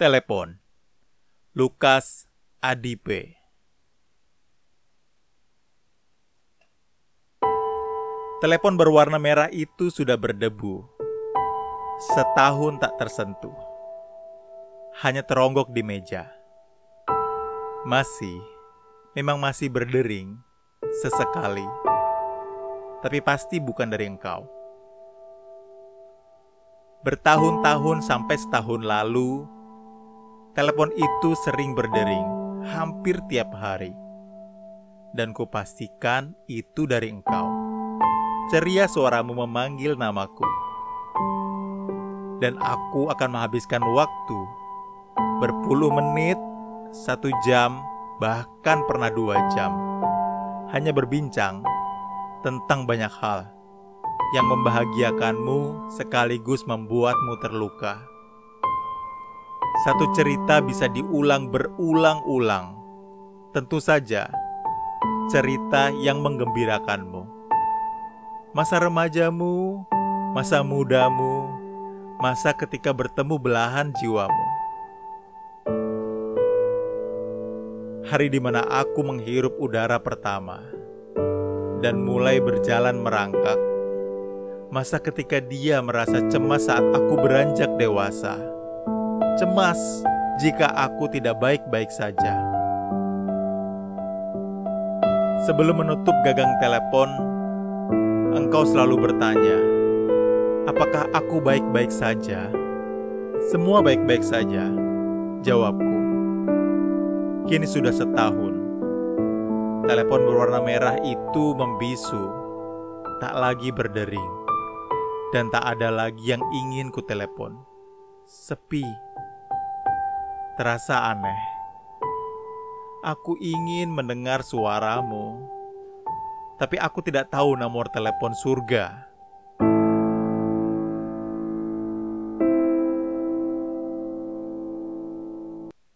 Telepon Lukas Adipe Telepon berwarna merah itu sudah berdebu. Setahun tak tersentuh. Hanya teronggok di meja. Masih, memang masih berdering sesekali. Tapi pasti bukan dari engkau. Bertahun-tahun sampai setahun lalu, telepon itu sering berdering hampir tiap hari. Dan kupastikan itu dari engkau ceria suaramu memanggil namaku. Dan aku akan menghabiskan waktu berpuluh menit, satu jam, bahkan pernah dua jam. Hanya berbincang tentang banyak hal yang membahagiakanmu sekaligus membuatmu terluka. Satu cerita bisa diulang berulang-ulang. Tentu saja, cerita yang menggembirakanmu masa remajamu, masa mudamu, masa ketika bertemu belahan jiwamu. Hari di mana aku menghirup udara pertama dan mulai berjalan merangkak. Masa ketika dia merasa cemas saat aku beranjak dewasa. Cemas jika aku tidak baik-baik saja. Sebelum menutup gagang telepon, engkau selalu bertanya, "Apakah aku baik-baik saja?" Semua baik-baik saja, jawabku. Kini sudah setahun. Telepon berwarna merah itu membisu, tak lagi berdering, dan tak ada lagi yang ingin ku telepon. Sepi, terasa aneh. Aku ingin mendengar suaramu tapi aku tidak tahu nomor telepon surga.